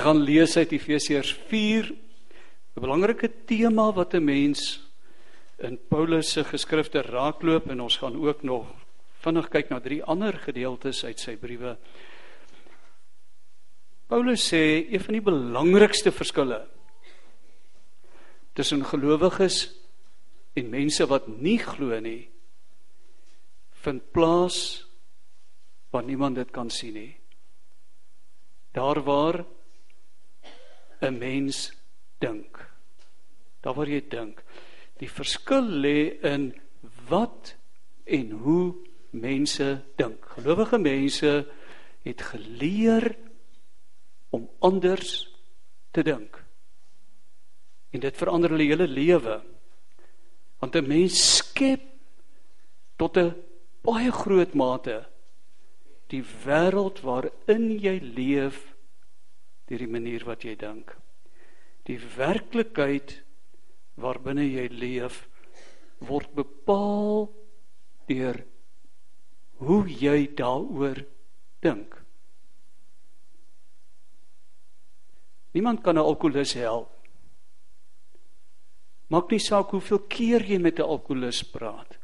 Ek gaan lees uit Efesiërs 4, 'n belangrike tema wat 'n mens in Paulus se geskrifte raakloop en ons gaan ook nog vinnig kyk na drie ander gedeeltes uit sy briewe. Paulus sê een van die belangrikste verskille tussen gelowiges en mense wat nie glo nie vind plaas waar niemand dit kan sien nie. Daar waar 'n mens dink. Daar waar jy dink. Die verskil lê in wat en hoe mense dink. Gelowige mense het geleer om anders te dink. En dit verander hulle hele lewe. Want 'n mens skep tot 'n baie groot mate die wêreld waarin jy leef deur die manier wat jy dink. Die werklikheid waarbinne jy leef word bepaal deur hoe jy daaroor dink. Niemand kan 'n alkolikus help. Maak nie saak hoeveel keer jy met 'n alkolikus praat.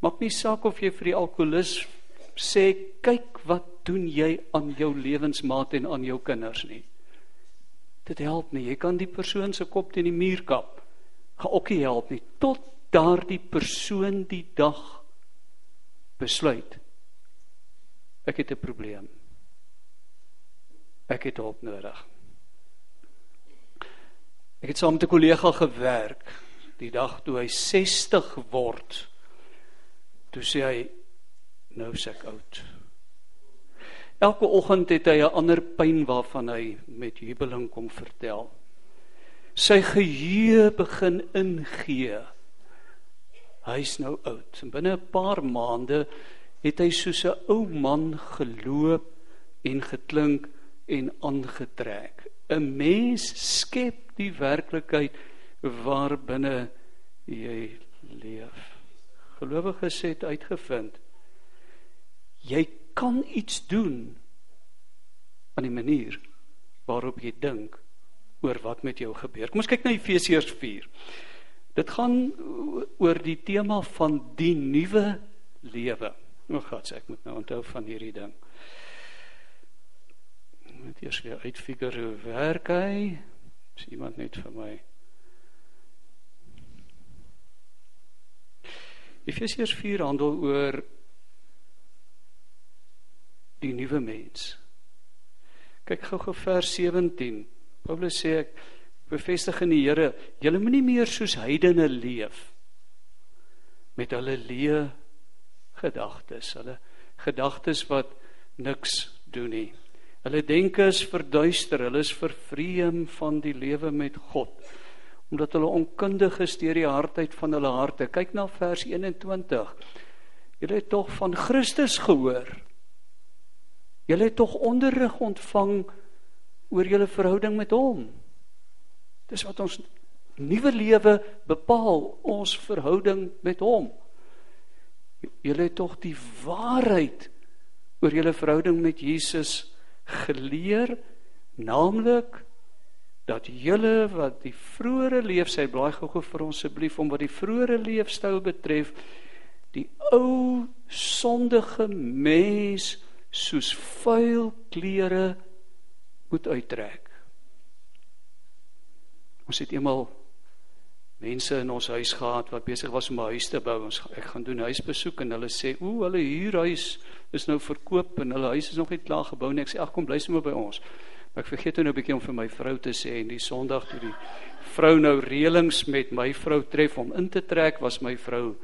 Maak nie saak of jy vir die alkolikus sê kyk wat doen jy aan jou lewensmaat en aan jou kinders nie. Dit help nie. Jy kan die persoon se kop teen die muur kap. Gaan ook nie help nie. Tot daardie persoon die dag besluit ek het 'n probleem. Ek het hulp nodig. Ek het saam met 'n kollega gewerk die dag toe hy 60 word. Toe sê hy nou sek oud elke oggend het hy 'n ander pyn waarvan hy met jubeling kom vertel sy geheue begin ingee. Hy's nou oud. En binne 'n paar maande het hy soos 'n ou man geloop en geklink en aangetrek. 'n Mens skep die werklikheid waarbinne jy leef. Gelowiges het uitgevind jy kan iets doen aan die manier waarop jy dink oor wat met jou gebeur. Kom ons kyk na Efesiërs 4. Dit gaan oor die tema van die nuwe lewe. O God, sê ek moet nou onthou van hierdie ding. Moet eers weer uitfigure hoe werk hy? Is iemand net vir my? Efesiërs 4 handel oor nuwe mens. Kyk gou-gou vers 17. Paulus sê ek bevestig in die Here, julle moenie meer soos heidene leef met hulle leë gedagtes, hulle gedagtes wat niks doen nie. Hulle denke is verduister, hulle is vervreem van die lewe met God omdat hulle onkundig is deur die hardheid van hulle harte. Kyk na vers 21. Julle het tog van Christus gehoor. Julle het tog onderrig ontvang oor julle verhouding met hom. Dis wat ons nuwe lewe bepaal, ons verhouding met hom. Julle het tog die waarheid oor julle verhouding met Jesus geleer, naamlik dat julle wat die vroeëre leef sy blaai gou vir ons asseblief om wat die vroeëre leefstyl betref die ou sondige mens soos vuil klere moet uittrek. Ons het eenmal mense in ons huis gehad wat besig was om 'n huis te bou. Ons ek gaan doen huisbesoek en hulle sê, "O, hulle huurhuis is nou verkoop en hulle huis is nog nie klaar gebou nie." Ek sê, "Ag, kom bly sommer by ons." Maar ek vergeet nou 'n bietjie om vir my vrou te sê en die Sondag toe die vrou nou reëlings met my vrou tref om in te trek, was my vrou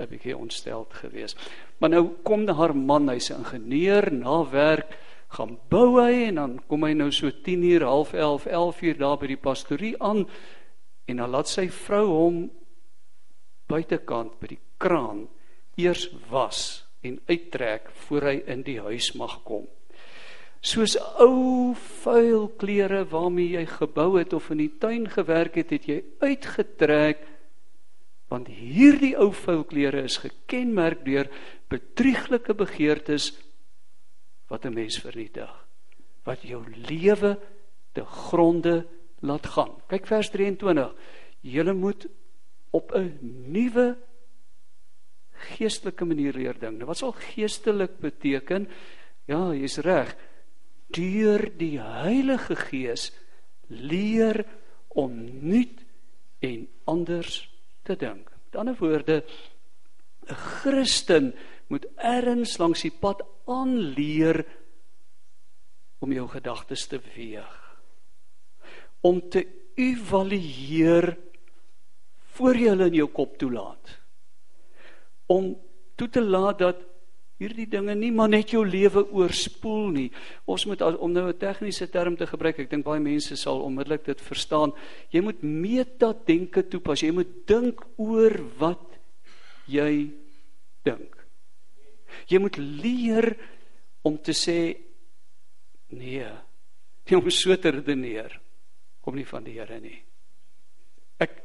'n bietjie ontsteld geweest. Maar nou kom haar man, hy's 'n ingenieur na werk gaan bou hy en dan kom hy nou so 10 uur, half 11, 11 uur daar by die pastorie aan en dan laat sy vrou hom buitekant by die kraan eers was en uittrek voor hy in die huis mag kom. Soos ou vuil klere waarmee jy gebou het of in die tuin gewerk het, het jy uitgetrek want hierdie ou vuil klere is gekenmerk deur bedrieglike begeertes wat 'n mens vernietig wat jou lewe te gronde laat gaan. Kyk vers 23. Julle moet op 'n nuwe geestelike manier leer ding. Nou wat sal geestelik beteken? Ja, jy's reg. Deur die Heilige Gees leer om nuut en anders te dink. Met ander woorde, 'n Christen moet erns langs die pad aanleer om jou gedagtes te weeg. Om te evalueer voor jy hulle in jou kop toelaat. Om toe te laat dat hierdie dinge nie maar net jou lewe oorspoel nie. Ons moet om nou 'n tegniese term te gebruik, ek dink baie mense sal onmiddellik dit verstaan. Jy moet metadenke toepas. Jy moet dink oor wat jy dink. Jy moet leer om te sê nee. Nie om so te redeneer kom nie van die Here nie. Ek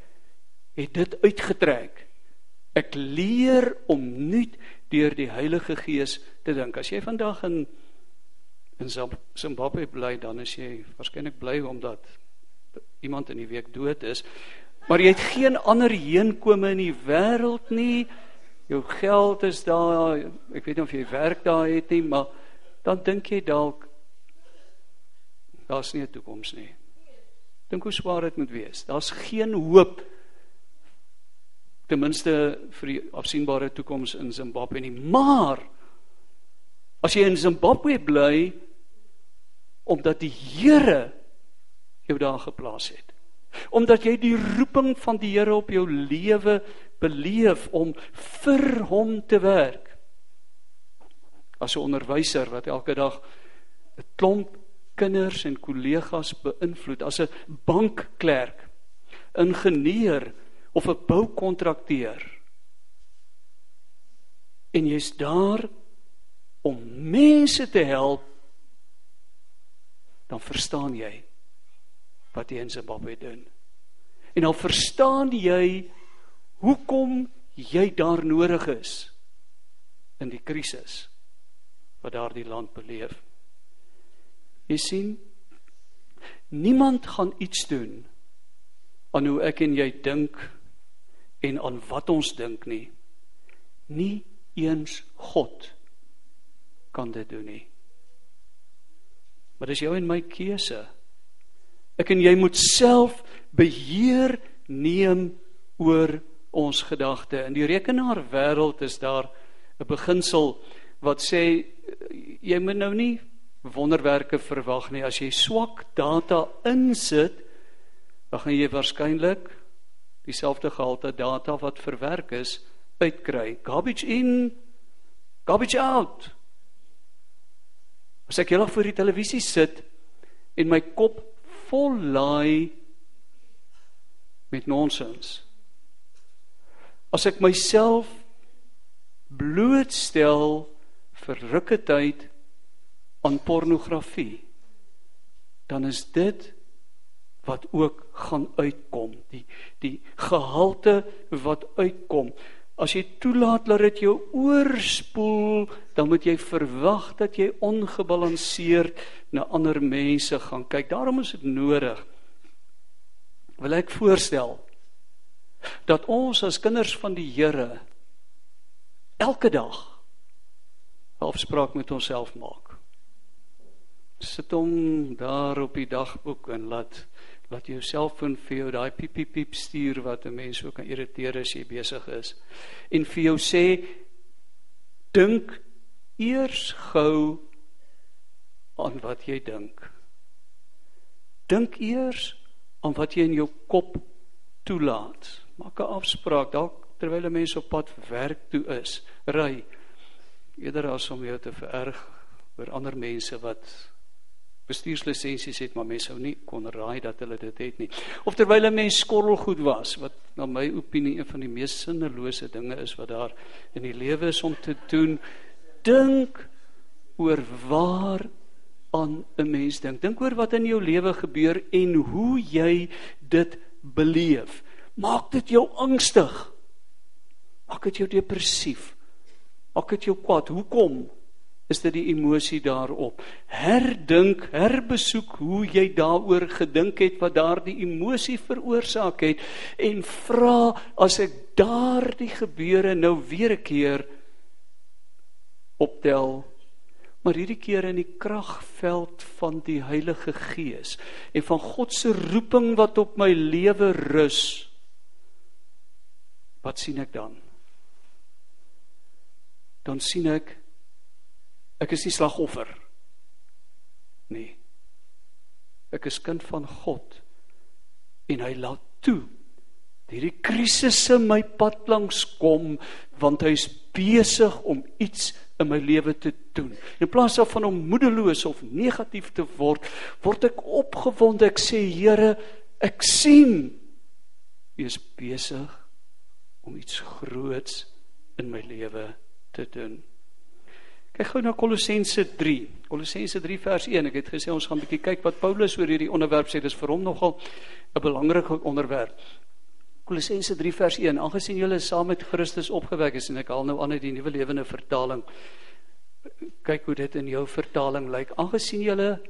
het dit uitgetrek. Ek leer om nuut deur die Heilige Gees te dink. As jy vandag in in Zimbabwe bly, dan is jy waarskynlik bly omdat iemand in die week dood is. Maar jy het geen ander heenkome in die wêreld nie. Jou geld is daar. Ek weet nie of jy werk daar het nie, maar dan dink jy dalk daar's nie 'n toekoms nie. Dink hoe swaar dit moet wees. Daar's geen hoop ten minste vir die afsienbare toekoms in Zimbabwe nie. Maar as jy in Zimbabwe bly omdat die Here jou daar geplaas het. Omdat jy die roeping van die Here op jou lewe beleef om vir hom te werk. As 'n onderwyser wat elke dag 'n klomp kinders en kollegas beïnvloed, as 'n bankklerk, ingenieur of 'n boukontrakteur. En jy's daar om mense te help dan verstaan jy wat jy in Zimbabwe doen. En dan verstaan jy hoekom jy daar nodig is in die krisis wat daardie land beleef. Jy sien niemand gaan iets doen aan hoe ek en jy dink en aan wat ons dink nie. Nie eens God kan dit doen nie. Maar dis jou en my keuse. Ek en jy moet self beheer neem oor ons gedagte. In die rekenaar wêreld is daar 'n beginsel wat sê jy moet nou nie wonderwerke verwag nie. As jy swak data insit, dan gaan jy waarskynlik dieselfde gehalte data wat verwerk is uitkry. Garbage in, garbage out. As ek eendag voor die televisie sit en my kop vol laai met nonsens. As ek myself blootstel vir rukke tyd aan pornografie, dan is dit wat ook gaan uitkom. Die die gehalte wat uitkom. As jy toelaat dat dit jou oorspoel dan moet jy verwag dat jy ongebalanseerd na ander mense gaan kyk. Daarom is dit nodig wil ek voorstel dat ons as kinders van die Here elke dag 'n afspraak met onsself maak. Sit hom daar op die dagboek en laat laat jou selfoon vir jou daai piep piep piep stuur wat 'n mens ook kan irriteer as jy besig is. En vir jou sê dink eers gou aan wat jy dink. Dink eers aan wat jy in jou kop toelaat. Maak 'n afspraak dalk terwyl 'n mens op pad werk toe is. Ry eerder as om jou te vererg oor ander mense wat bestuurslisensies het, maar mense sou nie kon raai dat hulle dit het nie. Of terwyl 'n mens skorrelgoed was, wat na my opinie een van die mees sinnelose dinge is wat daar in die lewe is om te doen, dink oor waar aan 'n mens dink. Dink oor wat in jou lewe gebeur en hoe jy dit beleef. Maak dit jou angstig. Maak dit jou depressief. Maak dit jou kwaad. Hoekom? Is dit die emosie daarop. Herdink, herbesoek hoe jy daaroor gedink het wat daardie emosie veroorsaak het en vra as ek daardie gebeure nou weer 'n keer optel maar hierdie keer in die kragveld van die Heilige Gees en van God se roeping wat op my lewe rus wat sien ek dan dan sien ek Ek is nie slagoffer nie. Ek is kind van God en hy laat toe hierdie krisisse my pad langs kom want hy's besig om iets in my lewe te doen. In plaas daarvan om moedeloos of negatief te word, word ek opgewonde. Ek sê Here, ek sien U is besig om iets groots in my lewe te doen. Kyk gou na Kolossense 3. Kolossense 3 vers 1. Ek het gesê ons gaan 'n bietjie kyk wat Paulus oor hierdie onderwerp sê. Dis vir hom nogal 'n belangrike onderwerp. Kolossense 3 vers 1. Aangesien julle saam met Christus opgewek is en ek haal nou aan uit die nuwe lewende vertaling. Kyk hoe dit in jou vertaling lyk. Aangesien julle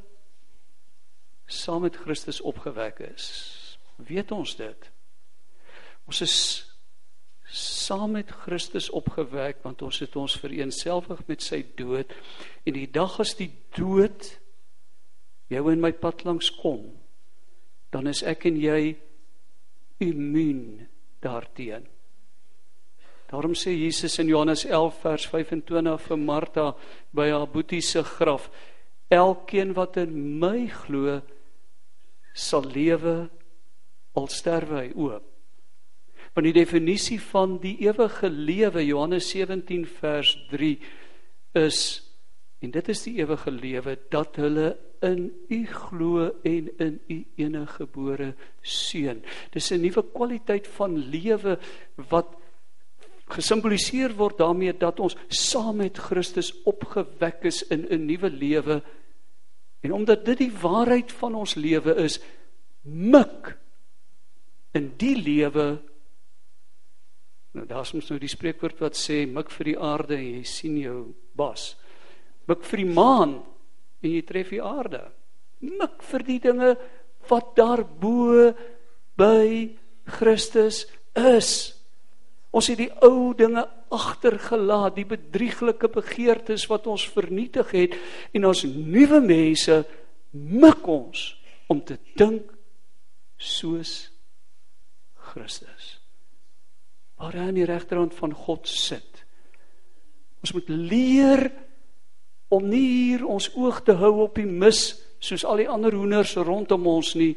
saam met Christus opgewek is, weet ons dit. Ons is saam met Christus opgewek want ons het ons vereenselwig met sy dood. En die dag as die dood jou in my pad langs kom dan is ek en jy immuun daarteen. Daarom sê Jesus in Johannes 11 vers 25 vir Martha by haar boetie se graf elkeen wat in my glo sal lewe al sterwe hy ook van die definisie van die ewige lewe Johannes 17 vers 3 is en dit is die ewige lewe dat hulle in u glo en in u enige gebore seun. Dis 'n nuwe kwaliteit van lewe wat gesimboliseer word daarmee dat ons saam met Christus opgewek is in 'n nuwe lewe. En omdat dit die waarheid van ons lewe is, mik in die lewe Nou daar's mos nou die spreekwoord wat sê mik vir die aarde en jy sien jou bas. Mik vir die maan en jy tref die aarde. Mik vir die dinge wat daarbo by Christus is. Ons het die ou dinge agtergelaat, die bedrieglike begeertes wat ons vernietig het en ons nuwe mense mik ons om te dink soos Christus waar hy aan die regterhand van God sit. Ons moet leer om nie hier ons oog te hou op die mis soos al die ander hoenders rondom ons nie,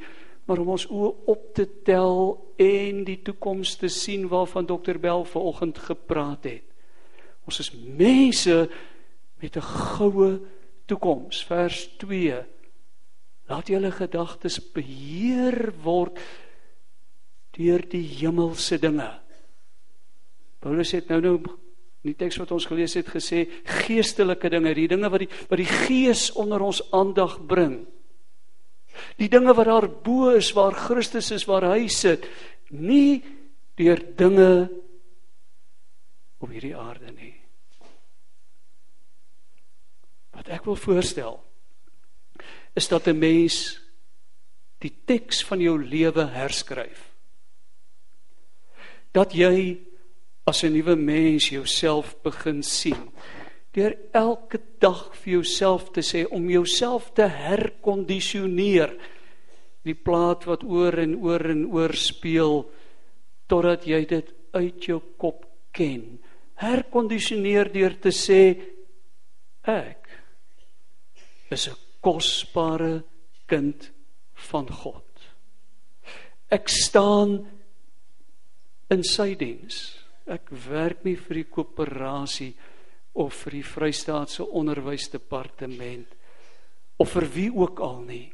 maar om ons oë op te tel en die toekoms te sien waarvan dokter Bell vanoggend gepraat het. Ons is mense met 'n goue toekoms. Vers 2. Laat julle gedagtes beheer word deur die hemelse dinge. Paulus het nou nou in die teks wat ons gelees het gesê geestelike dinge, die dinge wat die wat die gees onder ons aandag bring. Die dinge wat daar bo is waar Christus is waar hy sit, nie deur dinge op hierdie aarde nie. Wat ek wil voorstel is dat 'n mens die teks van jou lewe herskryf. Dat jy as 'n nuwe mens jouself begin sien. Deur elke dag vir jouself te sê om jouself te herkondisioneer. Die plaat wat oor en oor en oor speel totdat jy dit uit jou kop ken. Herkondisioneer deur te sê ek is 'n kosbare kind van God. Ek staan in sy diens. Ek werk nie vir die koöperasie of vir die Vrystaatse onderwysdepartement of vir wie ook al nie.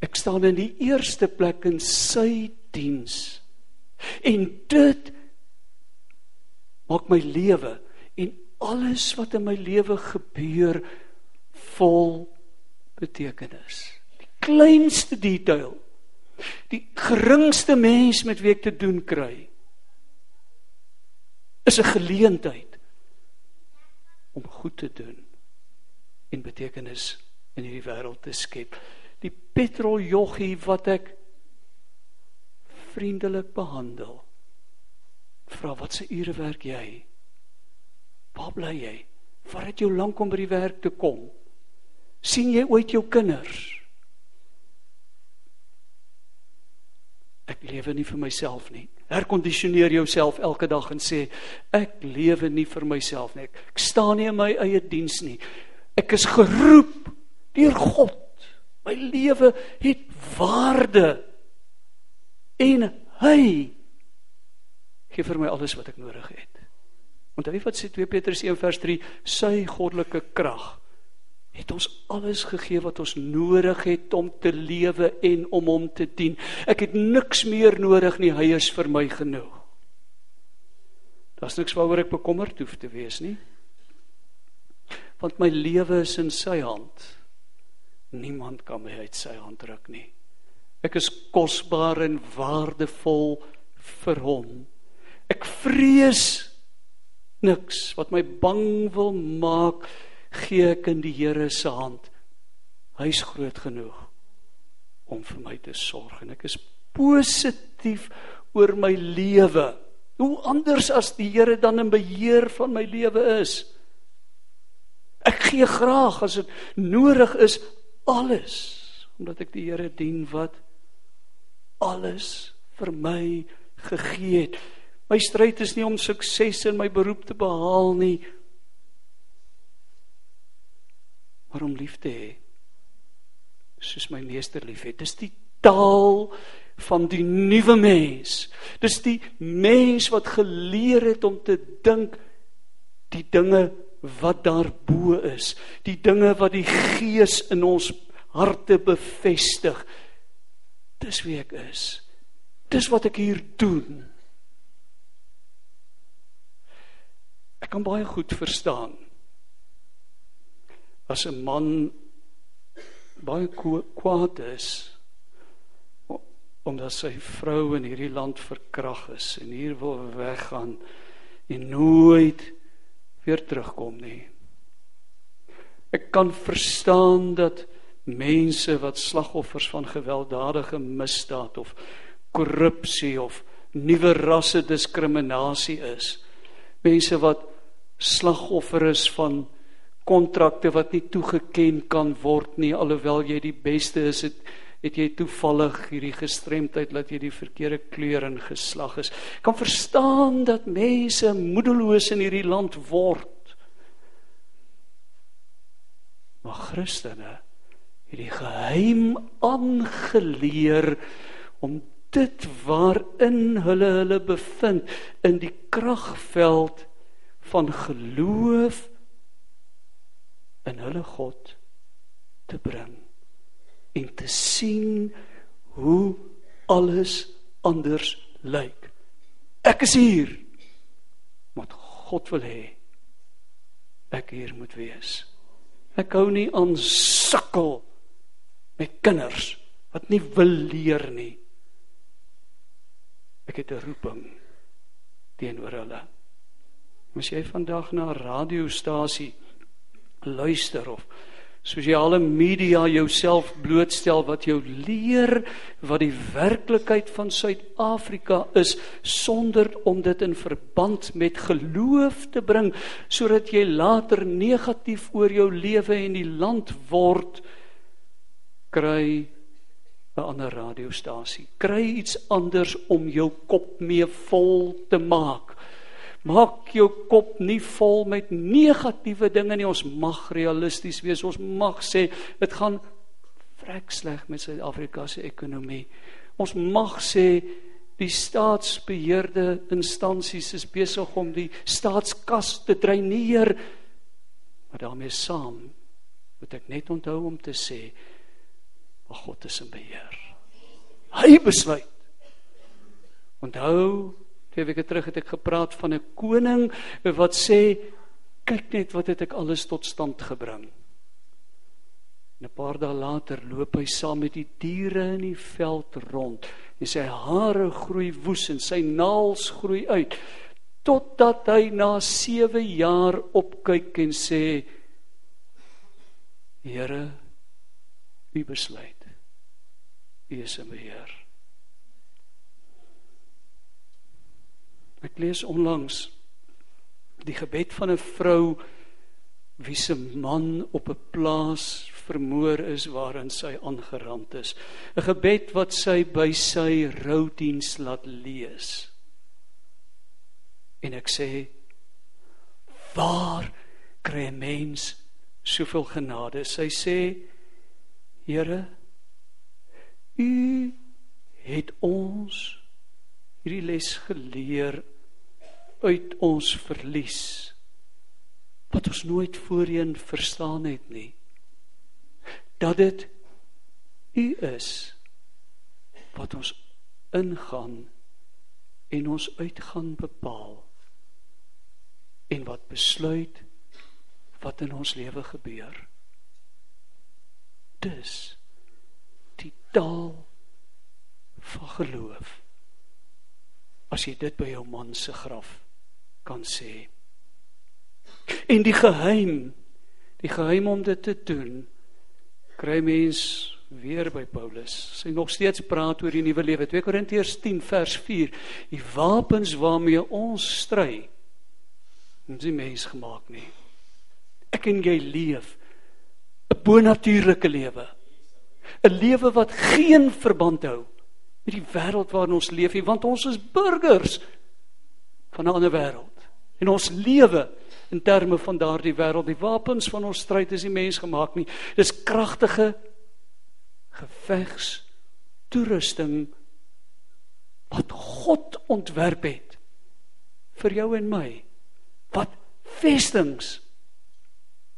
Ek staan in die eerste plek in sy diens. En dit maak my lewe en alles wat in my lewe gebeur vol betekenis. Die kleinste detail. Die geringste mens met wie ek te doen kry is 'n geleentheid om goed te doen. en betekenis in hierdie wêreld te skep. Die petroljoggie wat ek vriendelik behandel. Vra wat se ure werk jy? Waar bly jy? Waar het jy lank om by die werk te kom? sien jy ooit jou kinders? Ek lewe nie vir myself nie. Herkondisioneer jouself elke dag en sê ek lewe nie vir myself nie. Ek, ek staan nie in my eie diens nie. Ek is geroep deur God. My lewe het waarde. En hy gee vir my alles wat ek nodig het. Onthou wat sê 2 Petrus 1 vers 3, sy goddelike krag het ons alles gegee wat ons nodig het om te lewe en om hom te dien. Ek het niks meer nodig nie, hy is vir my genoeg. Daar's niks waaroor ek bekommerd hoef te wees nie. Want my lewe is in sy hand. Niemand kan my uit sy hand ruk nie. Ek is kosbaar en waardevol vir hom. Ek vrees niks wat my bang wil maak gee ek in die Here se hand. Hy's groot genoeg om vir my te sorg en ek is positief oor my lewe. Hoe anders as die Here dan in beheer van my lewe is. Ek gee graag as dit nodig is alles omdat ek die Here dien wat alles vir my gegee het. My stryd is nie om sukses in my beroep te behaal nie, maar om lief te hê soos my meester liefhet. Dis die taal van die nuwe mens. Dis die mens wat geleer het om te dink die dinge wat daarbo is, die dinge wat die gees in ons harte bevestig. Dis wie ek is. Dis wat ek hier doen. Ek kan baie goed verstaan as 'n man baie kwaad is omdat sy vrou in hierdie land verkrag is en hier wil weggaan en nooit weer terugkom nie. Ek kan verstaan dat mense wat slagoffers van gewelddadige misdaad of korrupsie of nuwe rasse diskriminasie is. Mense wat slagoffer is van kontrakte wat nie toegeken kan word nie alhoewel jy die beste is het het jy toevallig hierdie gestremdheid dat jy die verkeerde kleur en geslag is. Kan verstaan dat mense moedeloos in hierdie land word. Maar Christene het die geheim aangeleer om dit waarin hulle hulle bevind in die kragveld van geloof in hulle God te bring en te sien hoe alles anders lyk. Ek is hier. Want God wil hê ek hier moet wees. Ek hou nie aan sukkel met kinders wat nie wil leer nie. Ek het 'n roeping teenoor hulle. As jy vandag na 'n radiostasie luister of sosiale media jouself blootstel wat jou leer wat die werklikheid van Suid-Afrika is sonder om dit in verband met geloof te bring sodat jy later negatief oor jou lewe en die land word kry 'n ander radiostasie. Kry iets anders om jou kop mee vol te maak Maak jou kop nie vol met negatiewe dinge nie. Ons mag realisties wees. Ons mag sê dit gaan vrek sleg met Suid-Afrika se ekonomie. Ons mag sê die staatsbeheerde instansies is besig om die staatskas te dreineer. Maar daarmee saam moet ek net onthou om te sê maar God is in beheer. Hy besluit. Onthou Twee weke terug het ek gepraat van 'n koning wat sê kyk net wat het ek alles tot stand gebring. En 'n paar dae later loop hy saam met die diere in die veld rond en sy hare groei woes en sy naels groei uit totdat hy na 7 jaar opkyk en sê Here, u besluit. U is in beheer. Ek lees onlangs die gebed van 'n vrou wie se man op 'n plaas vermoor is waarin sy aangerand is. 'n Gebed wat sy by sy roudiens laat lees. En ek sê waar kry 'n mens soveel genade? Sy sê Here U het ons hierdie les geleer uit ons verlies wat ons nooit voorheen verstaan het nie. Dat dit u is wat ons ingaan en ons uitgaan bepaal en wat besluit wat in ons lewe gebeur. Dis die taal van geloof as jy dit by jou man se graf kan sê. En die geheim, die geheim om dit te doen, kry mens weer by Paulus. Sy nog steeds praat oor die nuwe lewe. 2 Korintiërs 10 vers 4. Die wapens waarmee ons stry, is nie mens gemaak nie. Ek en jy leef 'n bonatuurlike lewe. 'n Lewe wat geen verband hou met die wêreld waarin ons leef nie, want ons is burgers van 'n ander wêreld. En ons lewe in terme van daardie wêreld, die wapens van ons stryd is nie mens gemaak nie. Dis kragtige gevegs toerusting wat God ontwerp het vir jou en my wat vestings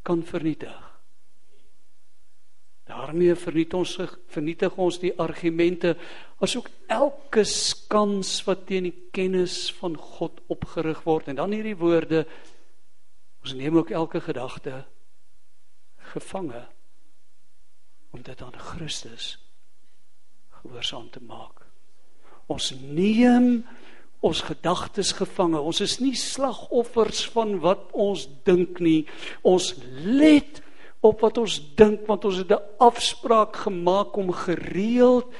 kan vernietig. Daarmee vernietig ons vernietig ons die argumente asook elke skans wat teen die kennis van God opgerig word en dan hierdie woorde ons neem ook elke gedagte gevange om dit aan Christus gehoorsaam te maak. Ons neem ons gedagtes gevange. Ons is nie slagoffers van wat ons dink nie. Ons let op wat ons dink want ons het 'n afspraak gemaak om gereeld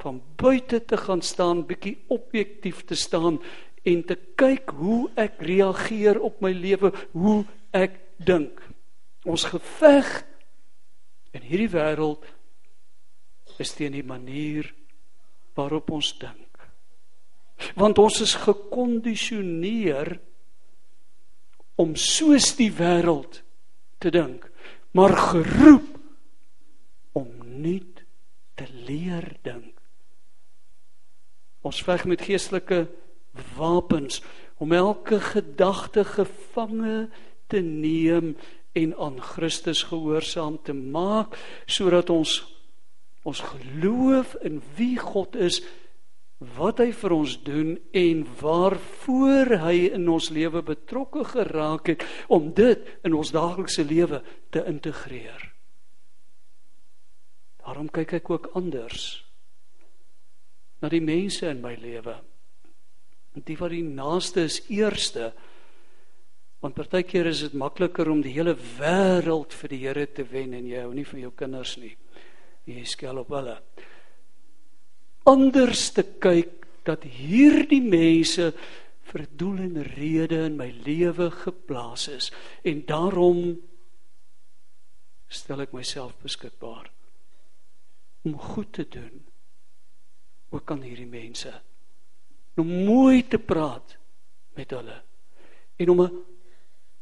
van buite te gaan staan, bietjie objektief te staan en te kyk hoe ek reageer op my lewe, hoe ek dink. Ons geveg in hierdie wêreld is teen die manier waarop ons dink. Want ons is gekondisioneer om soos die wêreld te dink maar geroep om nuut te leer dink. Ons veg met geestelike wapens om elke gedagte gevange te neem en aan Christus gehoorsaam te maak sodat ons ons geloof in wie God is wat hy vir ons doen en waarvoor hy in ons lewe betrokke geraak het om dit in ons daaglikse lewe te integreer. Daarom kyk ek ook anders na die mense in my lewe. Die wat die naaste is eerste. Want partykeer is dit makliker om die hele wêreld vir die Here te wen en jy hou nie van jou kinders nie. Jy skel op hulle anders te kyk dat hierdie mense vir doel en rede in my lewe geplaas is. En daarom stel ek myself beskikbaar om goed te doen ook aan hierdie mense. Om mooi te praat met hulle en om 'n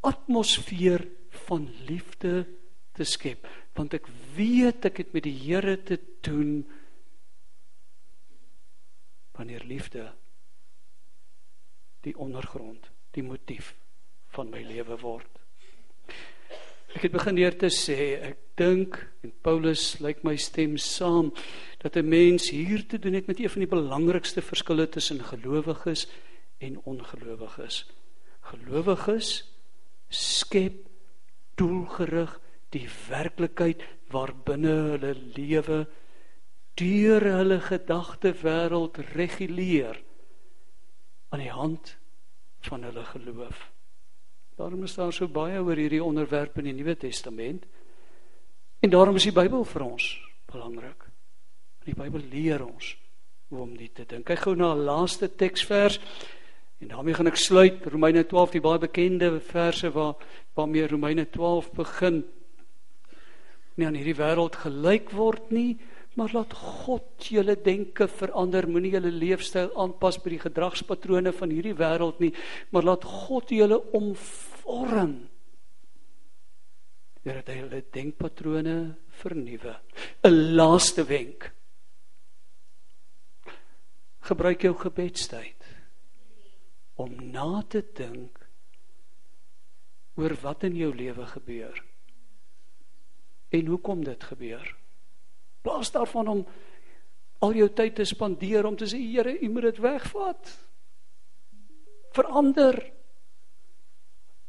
atmosfeer van liefde te skep want ek weet ek het met die Here te doen wanneer liefde die ondergrond, die motief van my lewe word. Ek het begin hier te sê, ek dink en Paulus lyk my stem saam dat 'n mens hier te doen het met een van die belangrikste verskille tussen gelowiges en ongelowiges. Gelowiges skep doelgerig die werklikheid waarbinne hulle lewe deur hulle gedagte wêreld reguleer aan die hand van hulle geloof. Daarom is daar so baie oor hierdie onderwerp in die Nuwe Testament. En daarom is die Bybel vir ons belangrik. Die Bybel leer ons hoe om dit te dink. Kyk gou na 'n laaste teksvers en daarmee gaan ek sluit Romeine 12, die baie bekende verse waar waarmee Romeine 12 begin. Nie aan hierdie wêreld gelyk word nie, maar laat God julle denke verander. Moenie julle leefstyl aanpas by die gedragspatrone van hierdie wêreld nie, maar laat God julle omvorm deur dat hy hulle denkpatrone vernuwe. 'n Laaste wenk. Gebruik jou gebedstyd om na te dink oor wat in jou lewe gebeur en hoekom dit gebeur. Plaas daarvan om al jou tyd te spandeer om te sê Here, U moet dit wegvat. Verander.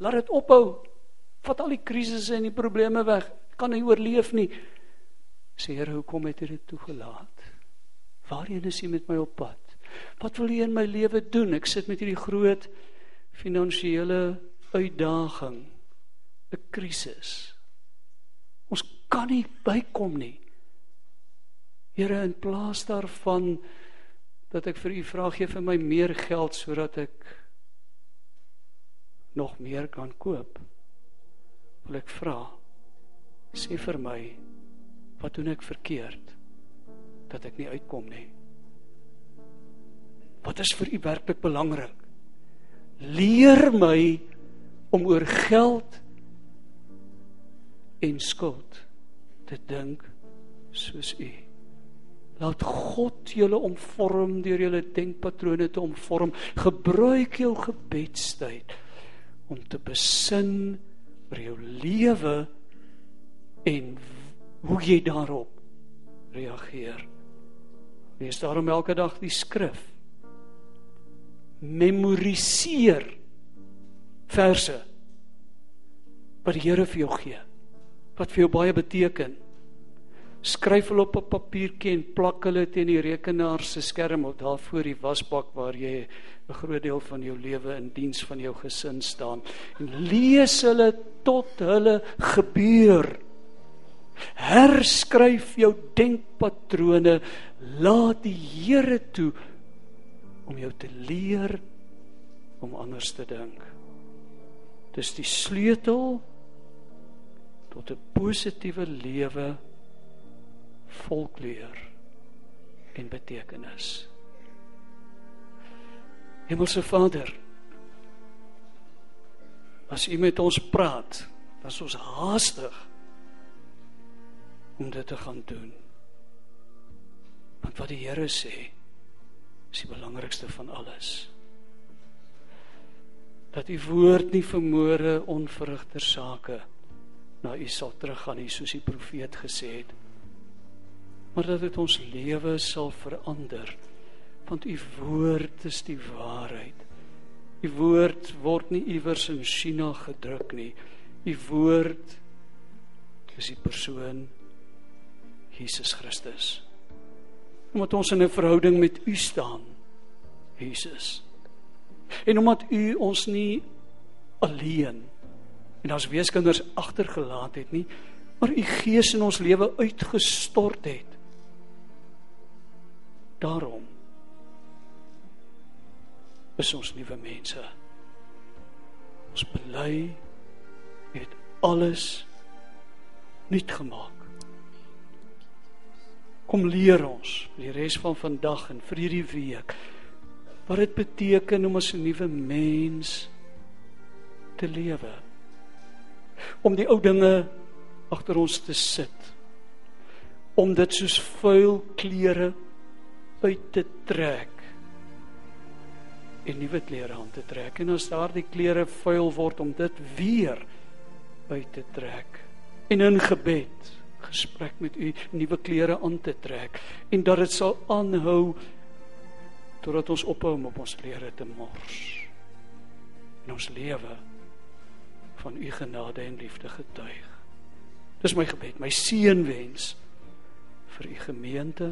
Laat dit ophou. Vat al die krisisse en die probleme weg. Kan nie oorleef nie. Sê Here, hoekom het U dit toegelaat? Waarheen is U met my op pad? Wat wil U in my lewe doen? Ek sit met hierdie groot finansiële uitdaging, 'n krisis. Ons kan nie bykom nie. Here, in plaas daarvan dat ek vir U vra gee vir my meer geld sodat ek nog meer kan koop wil ek vra sê vir my wat doen ek verkeerd dat ek nie uitkom nie? Wat is vir u werklik belangrik? Leer my om oor geld en skuld te dink soos u laat God julle omvorm deur julle denkpatrone te omvorm gebruik jou gebedstyd om te besin oor jou lewe en hoe jy daarop reageer. Lees daarom elke dag die skrif. Memoriseer verse wat die Here vir jou gee. Wat vir jou baie beteken. Skryf hulle op 'n papiertjie en plak hulle teen die rekenaar se skerm of daar voor die wasbak waar jy 'n groot deel van jou lewe in diens van jou gesin staan en lees hulle tot hulle gebeur. Herskryf jou denkpatrone, laat die Here toe om jou te leer om anders te dink. Dis die sleutel tot 'n positiewe lewe vol kleur en betekenis. Hemelse Vader, as U met ons praat, is ons haastig om dit te gaan doen. Want wat die Here sê, is die belangrikste van alles. Dat U woord nie vermoere onverrigter sake na U sal teruggaan nie soos die profeet gesê het, maar dat dit ons lewe sal verander want u woord is die waarheid. U woord word nie iewers in China gedruk nie. U woord is die persoon Jesus Christus. Omdat ons in 'n verhouding met u staan, Jesus. En omdat u ons nie alleen en ons weeskinders agtergelaat het nie, maar u gees in ons lewe uitgestort het. Daarom is ons nuwe mense. Ons bely het alles nuut gemaak. Kom leer ons die res van vandag en vir hierdie week wat dit beteken om as 'n nuwe mens te lewe. Om die ou dinge agter ons te sit. Om dit soos vuil klere uit te trek en nuwe klere aan te trek. En as daardie klere vuil word om dit weer uit te trek en in gebed gesprek met u nuwe klere aan te trek en dat dit sal aanhou totdat ons ophou om op ons klere te mors en ons lewe van u genade en liefde getuig. Dis my gebed my seënwens vir u gemeente